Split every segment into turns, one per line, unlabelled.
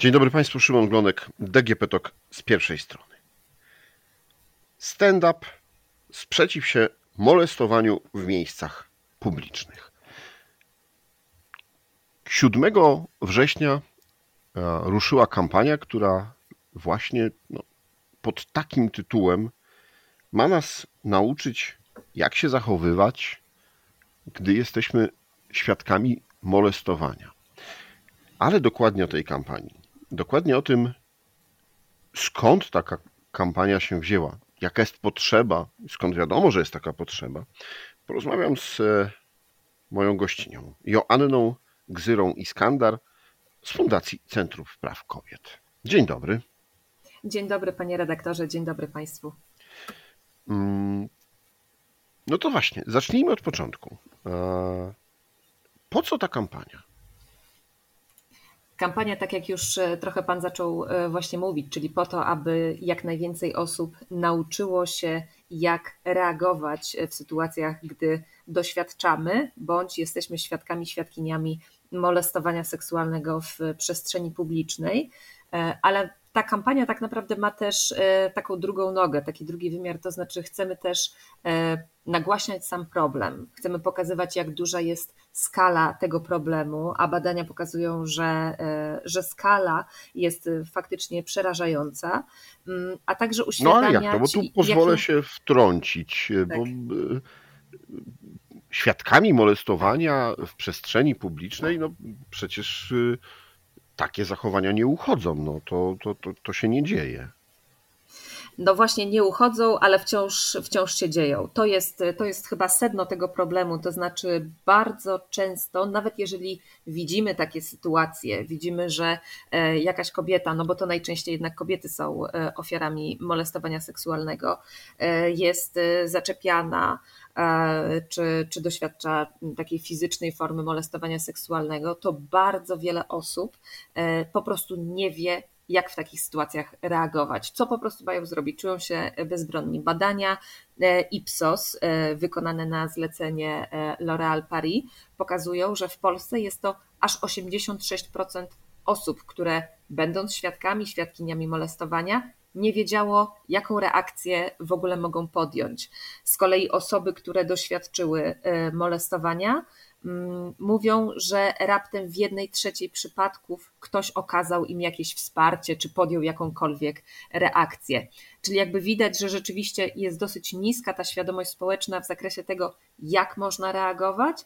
Dzień dobry Państwu, Szymon Glonek, DGP TOK z pierwszej strony. Stand-up sprzeciw się molestowaniu w miejscach publicznych. 7 września e, ruszyła kampania, która właśnie no, pod takim tytułem ma nas nauczyć, jak się zachowywać, gdy jesteśmy świadkami molestowania. Ale dokładnie o tej kampanii dokładnie o tym, skąd taka kampania się wzięła, jaka jest potrzeba, skąd wiadomo, że jest taka potrzeba, porozmawiam z e, moją gościnią, Joanną Gzyrą Iskandar z Fundacji Centrów Praw Kobiet. Dzień dobry.
Dzień dobry, panie redaktorze, dzień dobry państwu.
Mm, no to właśnie, zacznijmy od początku. E, po co ta kampania?
Kampania, tak jak już e, trochę Pan zaczął e, właśnie mówić, czyli po to, aby jak najwięcej osób nauczyło się, jak reagować w sytuacjach, gdy doświadczamy bądź jesteśmy świadkami, świadkiniami molestowania seksualnego w przestrzeni publicznej, e, ale ta kampania tak naprawdę ma też e, taką drugą nogę, taki drugi wymiar, to znaczy chcemy też e, nagłaśniać sam problem. Chcemy pokazywać, jak duża jest skala tego problemu, a badania pokazują, że, e, że skala jest faktycznie przerażająca, mm, a także uświadamiać...
No ale jak to? Bo tu pozwolę się wtrącić, tak. bo świadkami molestowania w przestrzeni publicznej, no przecież takie zachowania nie uchodzą. No, to, to, to, to się nie dzieje.
No właśnie nie uchodzą, ale wciąż, wciąż się dzieją. To jest, to jest chyba sedno tego problemu. To znaczy, bardzo często, nawet jeżeli widzimy takie sytuacje, widzimy, że e, jakaś kobieta, no bo to najczęściej jednak kobiety są e, ofiarami molestowania seksualnego, e, jest zaczepiana, czy, czy doświadcza takiej fizycznej formy molestowania seksualnego, to bardzo wiele osób e, po prostu nie wie, jak w takich sytuacjach reagować, co po prostu mają zrobić. Czują się bezbronni. Badania e, Ipsos, e, wykonane na zlecenie L'Oréal Paris, pokazują, że w Polsce jest to aż 86% osób, które będąc świadkami, świadkiniami molestowania, nie wiedziało, jaką reakcję w ogóle mogą podjąć. Z kolei osoby, które doświadczyły e, molestowania, mm, mówią, że raptem w jednej trzeciej przypadków ktoś okazał im jakieś wsparcie, czy podjął jakąkolwiek reakcję. Czyli jakby widać, że rzeczywiście jest dosyć niska ta świadomość społeczna w zakresie tego, jak można reagować.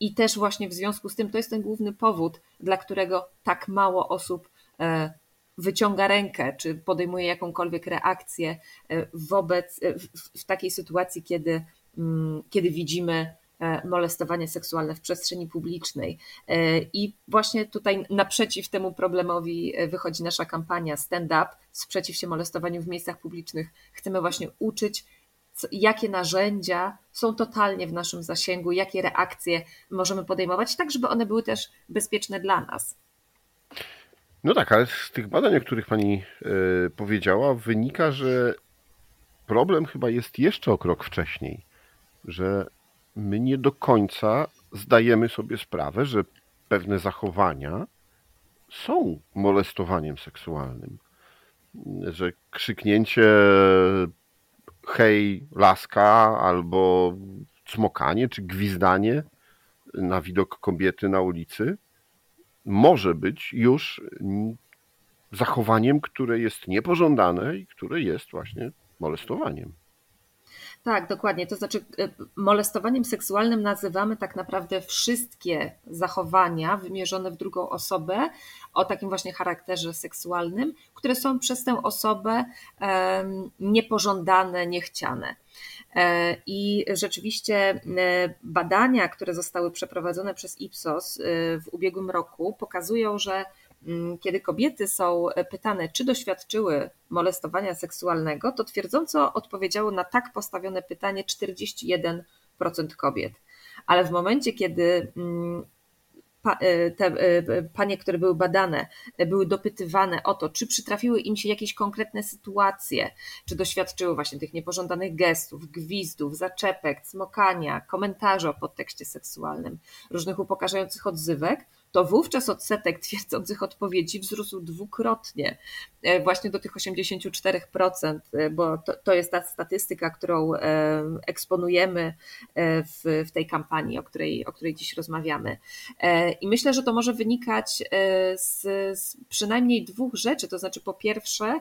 I też właśnie w związku z tym to jest ten główny powód, dla którego tak mało osób e, wyciąga rękę, czy podejmuje jakąkolwiek reakcję e, wobec, e, w, takiej sytuacji, kiedy, mm, kiedy widzimy e, molestowanie seksualne w przestrzeni publicznej. I właśnie tutaj naprzeciw temu problemowi wychodzi nasza kampania Stand Up, sprzeciw się molestowaniu w miejscach publicznych. Chcemy właśnie uczyć, jakie narzędzia są totalnie w naszym zasięgu, jakie reakcje możemy podejmować, tak żeby one były też bezpieczne dla nas.
No tak, ale z tych badań, o których pani y, powiedziała, wynika, że problem chyba jest jeszcze o krok wcześniej, że my nie do końca zdajemy sobie sprawę, że pewne zachowania są molestowaniem seksualnym. Że krzyknięcie hej, laska, albo cmokanie czy gwizdanie na widok kobiety na ulicy może być już zachowaniem, które jest niepożądane i które jest właśnie molestowaniem.
Tak, dokładnie. To znaczy, e, molestowaniem seksualnym nazywamy tak naprawdę wszystkie zachowania wymierzone w drugą osobę o takim właśnie charakterze seksualnym, które są przez tę osobę niepożądane, niechciane. E, I rzeczywiście e, badania, które zostały przeprowadzone przez Ipsos w ubiegłym roku, pokazują, że Mm, kiedy kobiety są pytane, czy doświadczyły molestowania seksualnego, to twierdząco odpowiedziało na tak postawione pytanie 41% kobiet. Ale w momencie, kiedy mm, e, te e, panie, które były badane, były dopytywane o to, czy przytrafiły im się jakieś konkretne sytuacje, czy doświadczyły właśnie tych niepożądanych gestów, gwizdów, zaczepek, cmokania, komentarzy o podtekście seksualnym, różnych upokarzających odzywek, to wówczas odsetek twierdzących odpowiedzi wzrósł dwukrotnie, e, właśnie do tych 84%, e, bo to, to jest ta statystyka, którą e, eksponujemy w, w tej kampanii, o której, o której dziś rozmawiamy. I myślę, że to może wynikać z, z przynajmniej dwóch rzeczy. To znaczy, po pierwsze,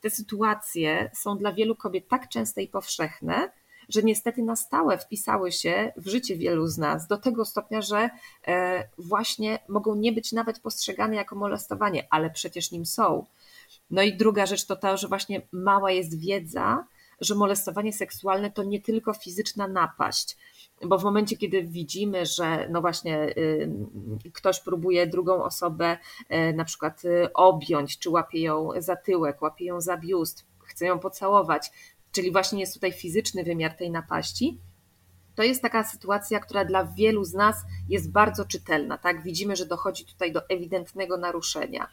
te sytuacje są dla wielu kobiet tak częste i powszechne, że niestety na stałe wpisały się w życie wielu z nas do tego stopnia, że e, właśnie mogą nie być nawet postrzegane jako molestowanie, ale przecież nim są. No i druga rzecz to to, że właśnie mała jest wiedza, że molestowanie seksualne to nie tylko fizyczna napaść, bo w momencie, kiedy widzimy, że no właśnie y, ktoś próbuje drugą osobę y, na przykład y, objąć, czy łapie ją za tyłek, łapie ją za biust, chce ją pocałować, czyli właśnie jest tutaj fizyczny wymiar tej napaści, to jest taka sytuacja, która dla wielu z nas jest bardzo czytelna. Tak? Widzimy, że dochodzi tutaj do ewidentnego naruszenia,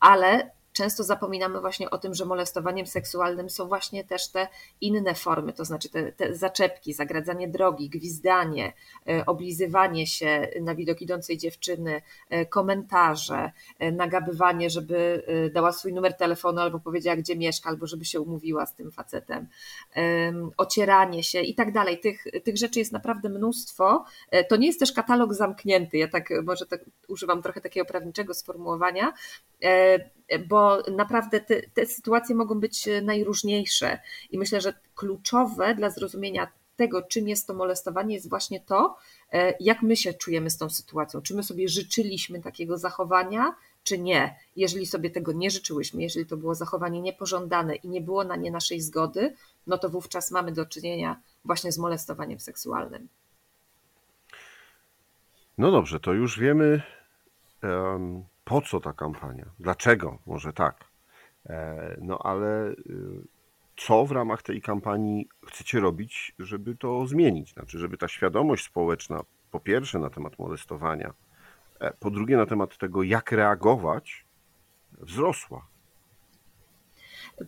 ale często zapominamy właśnie o tym, że molestowaniem seksualnym są właśnie też te inne formy, to znaczy te, te zaczepki, zagradzanie drogi, gwizdanie, e, oblizywanie się na widok idącej dziewczyny, e, komentarze, e, nagabywanie, żeby dała swój numer telefonu albo powiedziała, gdzie mieszka, albo żeby się umówiła z tym facetem, ocieranie się i tak dalej. Tych, tych rzeczy jest naprawdę mnóstwo. To nie jest też katalog zamknięty. Ja tak może tak używam trochę takiego prawniczego sformułowania, bo naprawdę te, te sytuacje mogą być najróżniejsze i myślę, że kluczowe dla zrozumienia tego, czym jest to molestowanie, jest właśnie to, e, jak my się czujemy z tą sytuacją. Czy my sobie życzyliśmy takiego zachowania, czy nie. Jeżeli sobie tego nie życzyłyśmy, jeżeli to było zachowanie niepożądane i nie było na nie naszej zgody, no to wówczas mamy do czynienia właśnie z molestowaniem seksualnym.
No dobrze, to już wiemy, po co ta kampania, dlaczego, może tak. E, no ale y, co w ramach tej kampanii chcecie robić, żeby to zmienić? Znaczy, żeby ta świadomość społeczna, po pierwsze na temat molestowania, e, po drugie na temat tego, jak reagować, wzrosła.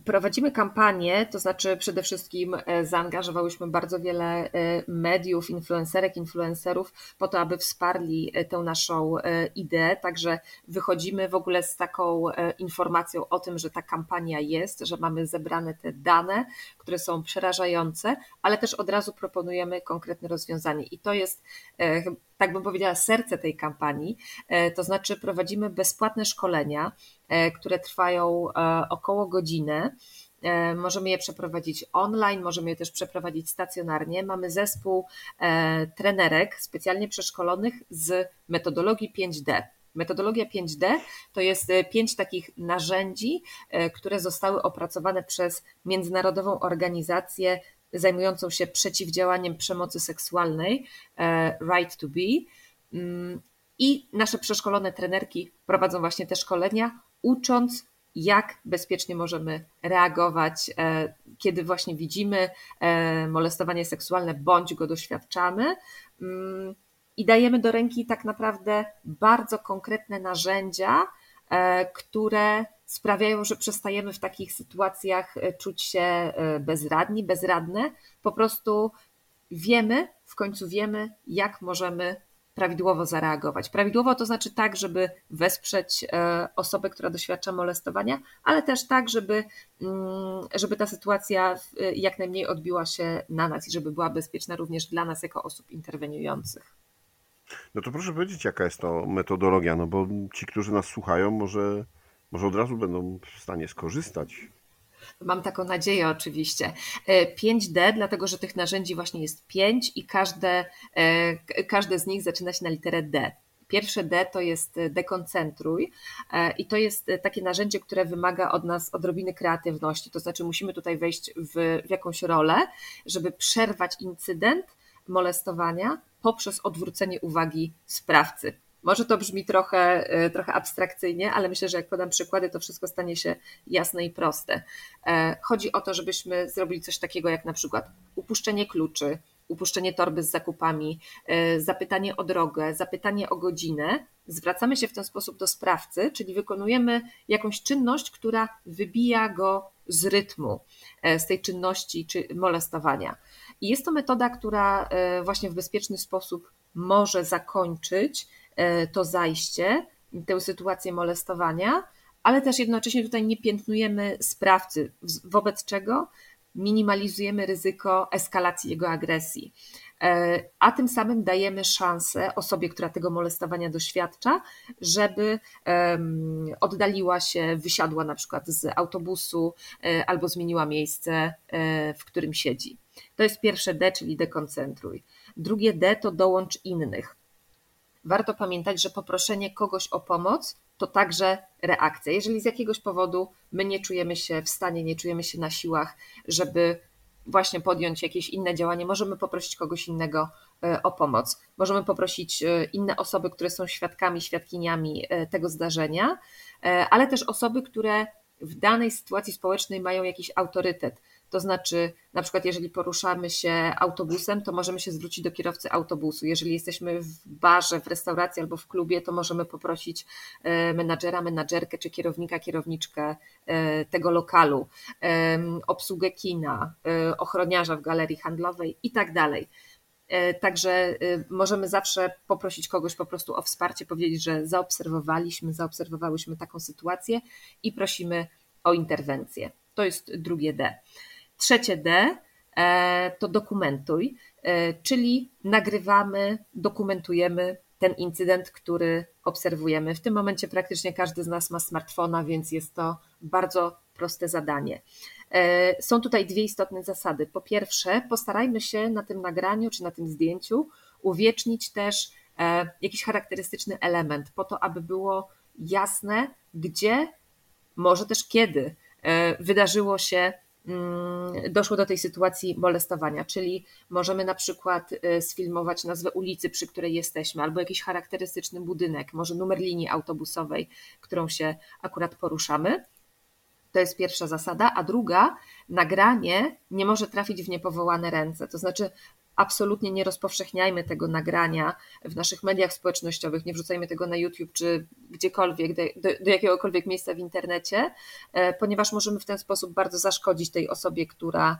Prowadzimy kampanię, to znaczy przede wszystkim e, zaangażowałyśmy bardzo wiele e, mediów, influencerek, influencerów po to, aby wsparli e, tę naszą ideę. Także wychodzimy w ogóle z taką informacją o tym, że ta kampania jest, że mamy zebrane te dane, które są przerażające, ale też od razu proponujemy konkretne rozwiązanie. I to jest tak bym powiedziała, serce tej kampanii. To znaczy, prowadzimy bezpłatne szkolenia E, które trwają e, około godziny. E, możemy je przeprowadzić online, możemy je też przeprowadzić stacjonarnie. Mamy zespół trenerek specjalnie przeszkolonych z metodologii 5D. Metodologia 5D to jest pięć takich narzędzi, które zostały opracowane przez międzynarodową organizację zajmującą się przeciwdziałaniem przemocy seksualnej, Right to Be. Mm, I nasze przeszkolone trenerki prowadzą właśnie te szkolenia ucząc, jak bezpiecznie możemy reagować, e, kiedy właśnie widzimy e, molestowanie seksualne bądź go doświadczamy. I dajemy do ręki tak naprawdę bardzo konkretne narzędzia, e, które sprawiają, że przestajemy w takich sytuacjach czuć się bezradni, bezradne. Po prostu wiemy, w końcu wiemy, jak możemy prawidłowo zareagować. Prawidłowo to znaczy tak, żeby wesprzeć e, osobę, która doświadcza molestowania, ale też tak, żeby, mm, żeby ta sytuacja jak najmniej odbiła się na nas i żeby była bezpieczna również dla nas jako osób interweniujących.
No to proszę powiedzieć, jaka jest to metodologia, no bo ci, którzy nas słuchają, może, może od razu będą w stanie skorzystać
Mam taką nadzieję oczywiście. 5D, e, dlatego że tych narzędzi właśnie jest 5 i każde, e, każde z nich zaczyna się na literę D. Pierwsze D to jest dekoncentruj i to jest takie narzędzie, które wymaga od nas odrobiny kreatywności. To znaczy musimy tutaj wejść w, w jakąś rolę, żeby przerwać incydent molestowania poprzez odwrócenie uwagi sprawcy. Może to brzmi trochę, e, trochę abstrakcyjnie, ale myślę, że jak podam przykłady, to wszystko stanie się jasne i proste. E, chodzi o to, żebyśmy zrobili coś takiego jak na przykład upuszczenie kluczy, upuszczenie torby z zakupami, e, zapytanie o drogę, zapytanie o godzinę. Zwracamy się w ten sposób do sprawcy, czyli wykonujemy jakąś czynność, która wybija go z rytmu, z tej czynności czy molestowania. I jest to metoda, która właśnie w bezpieczny sposób może zakończyć to zajście, tę sytuację molestowania, ale też jednocześnie tutaj nie piętnujemy sprawcy, wobec czego minimalizujemy ryzyko eskalacji jego agresji. E, a tym samym dajemy szansę osobie, która tego molestowania doświadcza, żeby oddaliła się, wysiadła na przykład z autobusu e, albo zmieniła miejsce, e, w którym siedzi. To jest pierwsze D, czyli dekoncentruj. Drugie D to dołącz innych. Warto pamiętać, że poproszenie kogoś o pomoc to także reakcja. Jeżeli z jakiegoś powodu my nie czujemy się w stanie, nie czujemy się na siłach, żeby właśnie podjąć jakieś inne działanie, możemy poprosić kogoś innego e, o pomoc. Możemy poprosić e, inne osoby, które są świadkami, świadkiniami e, tego zdarzenia, ale też osoby, które w danej sytuacji społecznej mają jakiś autorytet. To znaczy, na przykład, jeżeli poruszamy się autobusem, to możemy się zwrócić do kierowcy autobusu. Jeżeli jesteśmy w barze, w restauracji albo w klubie, to możemy poprosić e, menadżera, menadżerkę czy kierownika, kierowniczkę e, tego lokalu, e, obsługę kina, ochroniarza w galerii handlowej i tak dalej. Także możemy zawsze poprosić kogoś po prostu o wsparcie, powiedzieć, że zaobserwowaliśmy, zaobserwowałyśmy taką sytuację i prosimy o interwencję. To jest drugie D. Trzecie D e, to dokumentuj, e, czyli nagrywamy, dokumentujemy ten incydent, który obserwujemy. W tym momencie praktycznie każdy z nas ma smartfona, więc jest to bardzo proste zadanie. E, są tutaj dwie istotne zasady. Po pierwsze, postarajmy się na tym nagraniu czy na tym zdjęciu uwiecznić też jakiś charakterystyczny element, po to, aby było jasne, gdzie, może też kiedy wydarzyło się doszło do tej sytuacji molestowania, czyli możemy na przykład y, sfilmować nazwę ulicy, przy której jesteśmy, albo jakiś charakterystyczny budynek, może numer linii autobusowej, którą się akurat poruszamy. To jest pierwsza zasada, a druga, nagranie nie może trafić w niepowołane ręce. To znaczy, absolutnie nie rozpowszechniajmy tego nagrania w naszych mediach społecznościowych, nie wrzucajmy tego na YouTube czy gdziekolwiek, do, do, jakiegokolwiek miejsca w internecie, e, ponieważ możemy w ten sposób bardzo zaszkodzić tej osobie, która,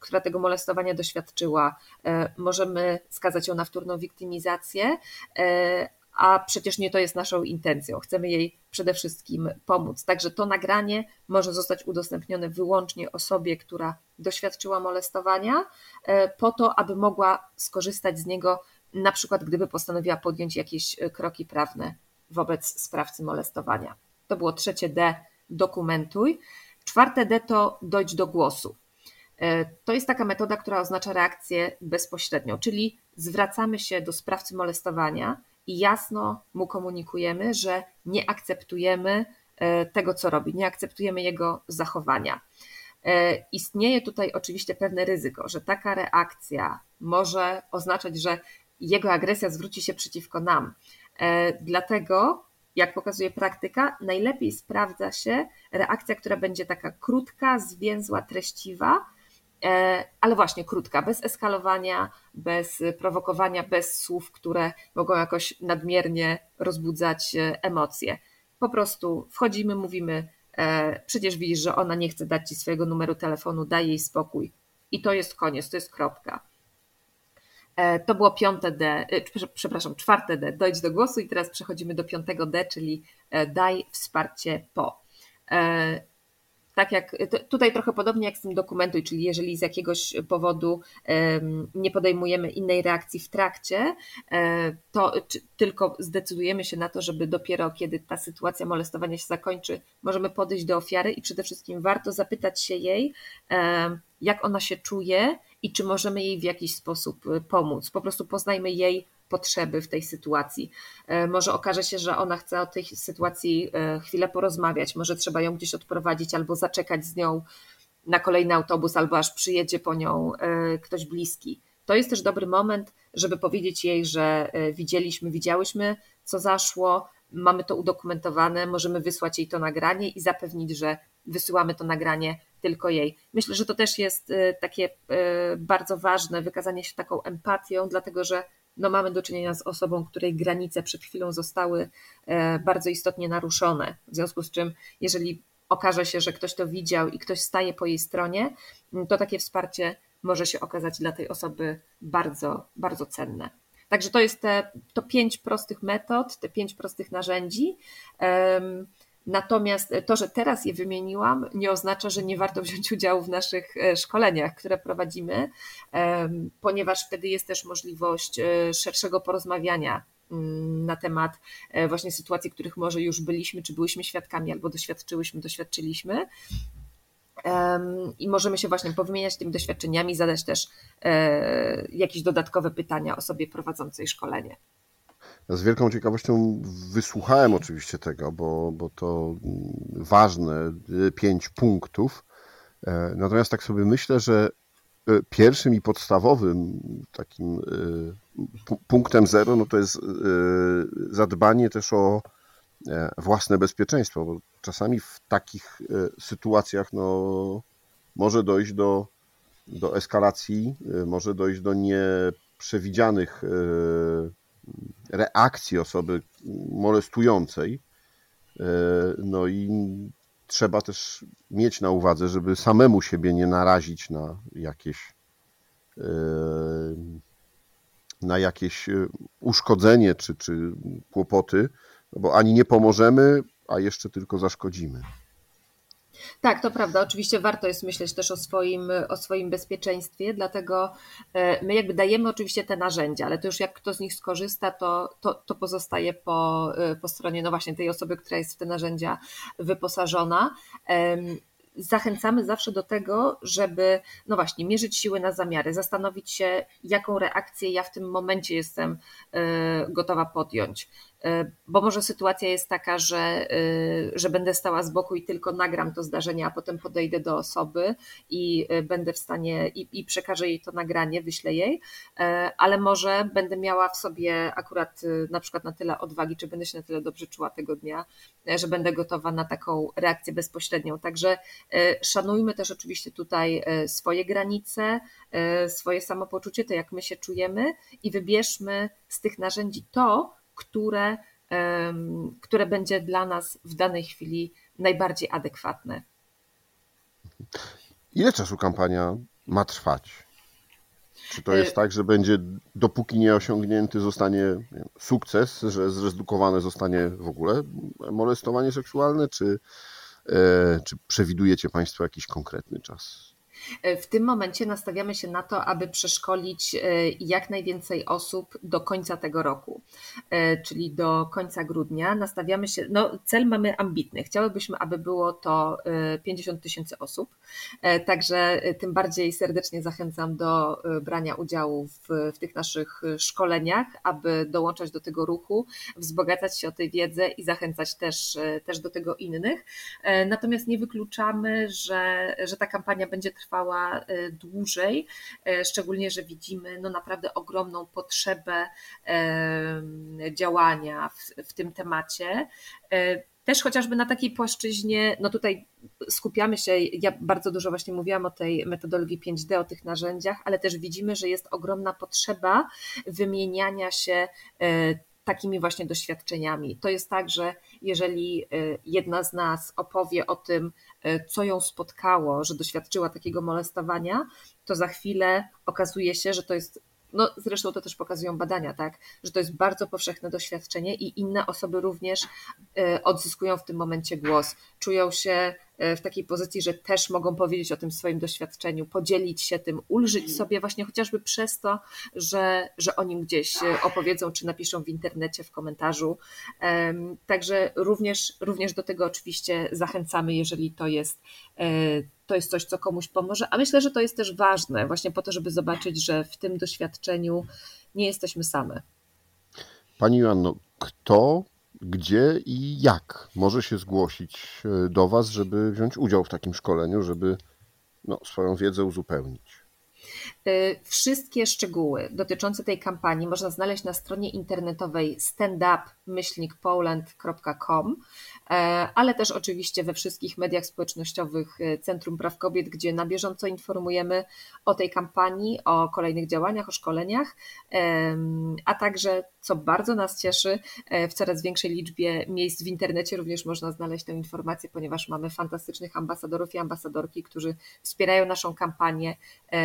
która tego molestowania doświadczyła. E, możemy skazać ją na wtórną wiktymizację, e, a przecież nie to jest naszą intencją. Chcemy jej przede wszystkim pomóc. Także to nagranie może zostać udostępnione wyłącznie osobie, która doświadczyła molestowania, e, po to, aby mogła skorzystać z niego, na przykład gdyby postanowiła podjąć jakieś e, kroki prawne wobec sprawcy molestowania. To było trzecie D, dokumentuj. Czwarte D to dojdź do głosu. E, to jest taka metoda, która oznacza reakcję bezpośrednią, czyli zwracamy się do sprawcy molestowania i jasno mu komunikujemy, że nie akceptujemy e, tego, co robi, nie akceptujemy jego zachowania. E, istnieje tutaj oczywiście pewne ryzyko, że taka reakcja może oznaczać, że jego agresja zwróci się przeciwko nam. E, dlatego, jak pokazuje praktyka, najlepiej sprawdza się reakcja, która będzie taka krótka, zwięzła, treściwa, ale właśnie krótka, bez eskalowania, bez prowokowania, bez słów, które mogą jakoś nadmiernie rozbudzać e, emocje. Po prostu wchodzimy, mówimy, e, przecież widzisz, że ona nie chce dać ci swojego numeru telefonu, daj jej spokój. I to jest koniec, to jest kropka. To było piąte D, przepraszam, czwarte D, dojdź do głosu i teraz przechodzimy do piątego D, czyli daj wsparcie po tak jak tutaj trochę podobnie jak z tym dokumentuj, czyli jeżeli z jakiegoś powodu nie podejmujemy innej reakcji w trakcie, e, to tylko zdecydujemy się na to, żeby dopiero kiedy ta sytuacja molestowania się zakończy, możemy podejść do ofiary i przede wszystkim warto zapytać się jej, jak ona się czuje i czy możemy jej w jakiś sposób e, pomóc. Po prostu poznajmy jej potrzeby w tej sytuacji. E, może okaże się, że ona chce o tej sytuacji e, chwilę porozmawiać, może trzeba ją gdzieś odprowadzić albo zaczekać z nią na kolejny autobus, albo aż przyjedzie po nią e, ktoś bliski. To jest też dobry moment, żeby powiedzieć jej, że widzieliśmy, widziałyśmy, co zaszło, mamy to udokumentowane, możemy wysłać jej to nagranie i zapewnić, że wysyłamy to nagranie tylko jej. Myślę, że to też jest takie bardzo ważne, wykazanie się taką empatią, dlatego że no mamy do czynienia z osobą, której granice przed chwilą zostały e, bardzo istotnie naruszone. W związku z czym, jeżeli okaże się, że ktoś to widział i ktoś staje po jej stronie, to takie wsparcie może się okazać dla tej osoby bardzo, bardzo cenne. Także to jest te, to pięć prostych metod, te pięć prostych narzędzi. Natomiast to, że teraz je wymieniłam, nie oznacza, że nie warto wziąć udziału w naszych e, szkoleniach, które prowadzimy, ponieważ wtedy jest też możliwość e, szerszego porozmawiania mm, na temat e, właśnie sytuacji, których może już byliśmy, czy byliśmy świadkami, albo doświadczyłyśmy, doświadczyliśmy. I możemy się właśnie powymieniać tymi doświadczeniami, zadać też jakieś dodatkowe pytania osobie prowadzącej szkolenie.
Z wielką ciekawością wysłuchałem oczywiście tego, bo, bo to ważne y, pięć punktów. E, natomiast tak sobie myślę, że y, pierwszym i podstawowym takim y, punktem zero no to jest zadbanie też o e, własne bezpieczeństwo, bo czasami w takich sytuacjach no, może dojść do, do eskalacji, może dojść do nieprzewidzianych reakcji osoby molestującej. E, no i trzeba też mieć na uwadze, żeby samemu siebie nie narazić na jakieś e, na jakieś uszkodzenie czy, czy kłopoty, no bo ani nie pomożemy, a jeszcze tylko zaszkodzimy.
Tak, to prawda. Oczywiście warto jest myśleć też o swoim, o swoim bezpieczeństwie, dlatego e, my jakby dajemy oczywiście te narzędzia, ale to już jak kto z nich skorzysta, to, to, to pozostaje po, e, po stronie no właśnie tej osoby, która jest w te narzędzia wyposażona zachęcamy zawsze do tego, żeby, no właśnie, mierzyć siły na zamiary, zastanowić się, jaką reakcję ja w tym momencie jestem e, gotowa podjąć. E, bo może sytuacja jest taka, że, e, że będę stała z boku i tylko nagram to zdarzenie, a potem podejdę do osoby i będę w stanie i, i przekażę jej to nagranie, wyślę jej, ale może będę miała w sobie akurat na przykład na tyle odwagi, czy będę się na tyle dobrze czuła tego dnia, że będę gotowa na taką reakcję bezpośrednią. Także E, szanujmy też oczywiście tutaj e, swoje granice, e, swoje samopoczucie, to jak my się czujemy i wybierzmy z tych narzędzi to, które, które będzie dla nas w danej chwili najbardziej adekwatne.
Ile czasu kampania ma trwać? Czy to jest tak, że będzie, dopóki nie osiągnięty zostanie sukces, że zredukowane zostanie w ogóle molestowanie seksualne, czy E, czy przewidujecie Państwo jakiś konkretny czas?
W tym momencie nastawiamy się na to, aby przeszkolić e, jak najwięcej osób do końca tego roku, e, czyli do końca grudnia. Nastawiamy się, no cel mamy ambitny. Chciałybyśmy, aby było to 50 e, tysięcy osób, także tym bardziej serdecznie zachęcam do brania udziału w, w tych naszych szkoleniach, aby dołączać do tego ruchu, wzbogacać się o tę wiedzę i zachęcać też, też do tego innych. Natomiast nie wykluczamy, że, że ta kampania będzie trwała trwała e, dłużej, e, szczególnie, że widzimy no naprawdę ogromną potrzebę działania w, w tym temacie. E, też chociażby na takiej płaszczyźnie, no tutaj skupiamy się, ja bardzo dużo właśnie mówiłam o tej metodologii 5D, o tych narzędziach, ale też widzimy, że jest ogromna potrzeba wymieniania się takimi właśnie doświadczeniami. To jest tak, że jeżeli jedna z nas opowie o tym, E, co ją spotkało, że doświadczyła takiego molestowania, to za chwilę okazuje się, że to jest no zresztą to też pokazują badania, tak, że to jest bardzo powszechne doświadczenie i inne osoby również e, odzyskują w tym momencie głos, czują się e, w takiej pozycji, że też mogą powiedzieć o tym swoim doświadczeniu, podzielić się tym, ulżyć sobie właśnie chociażby przez to, że, że o nim gdzieś e, opowiedzą, czy napiszą w internecie, w komentarzu. Także również, również do tego oczywiście zachęcamy, jeżeli to jest to jest coś, co komuś pomoże, a myślę, że to jest też ważne, właśnie po to, żeby zobaczyć, że w tym doświadczeniu nie jesteśmy same.
Pani Joanno, kto, gdzie i jak może się zgłosić e, do Was, żeby wziąć udział w takim szkoleniu, żeby no, swoją wiedzę uzupełnić?
Y, wszystkie szczegóły dotyczące tej kampanii można znaleźć na stronie internetowej standup-poland.com, e, ale też oczywiście we wszystkich mediach społecznościowych y, Centrum Praw Kobiet, gdzie na bieżąco informujemy o tej kampanii, o kolejnych działaniach, o szkoleniach, a także, co bardzo nas cieszy, e, w coraz większej liczbie miejsc w internecie również można znaleźć tę informację, ponieważ mamy fantastycznych ambasadorów i ambasadorki, którzy wspierają naszą kampanię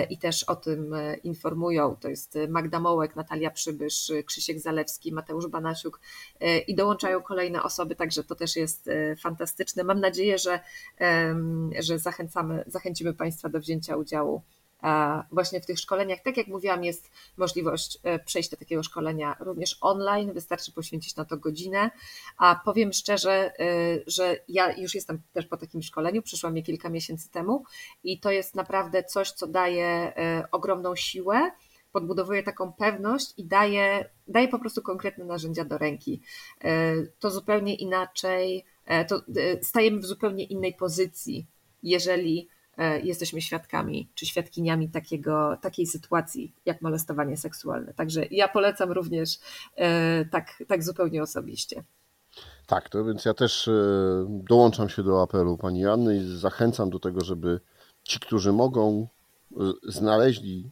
i też o tym informują. To jest Magda Mołek, Natalia Przybysz, Krzysiek Zalewski, Mateusz Banasiuk i dołączają kolejne osoby, także to też jest fantastyczne. Mam nadzieję, że, że zachęcamy, zachęcimy Państwa do wzięcia udziału właśnie w tych szkoleniach. Tak jak mówiłam, jest możliwość e, przejścia takiego szkolenia również online, wystarczy poświęcić na to godzinę. A powiem szczerze, e, że ja już jestem też po takim szkoleniu, przyszłam je kilka miesięcy temu i to jest naprawdę coś, co daje e, ogromną siłę podbudowuje taką pewność i daje, daje po prostu konkretne narzędzia do ręki. To zupełnie inaczej, to stajemy w zupełnie innej pozycji, jeżeli jesteśmy świadkami czy świadkiniami takiego, takiej sytuacji jak molestowanie seksualne. Także ja polecam również e, tak, tak zupełnie osobiście.
Tak, to więc ja też e, dołączam się do apelu pani Anny i zachęcam do tego, żeby ci, którzy mogą, znaleźli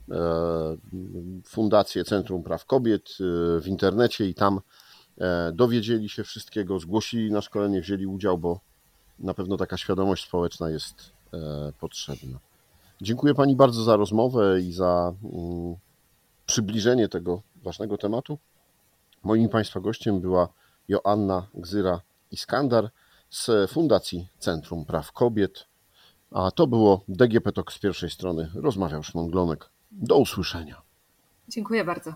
Fundację Centrum Praw Kobiet w internecie i tam dowiedzieli się wszystkiego, zgłosili na szkolenie, wzięli udział, bo na pewno taka świadomość społeczna jest E, potrzebna. Dziękuję Pani bardzo za rozmowę i za mm, przybliżenie tego ważnego tematu. Moim Państwa gościem była Joanna Gzyra-Iskandar z Fundacji Centrum Praw Kobiet. A to było DGP Talk z pierwszej strony. Rozmawiał Szymon Glonek. Do usłyszenia.
Dziękuję bardzo.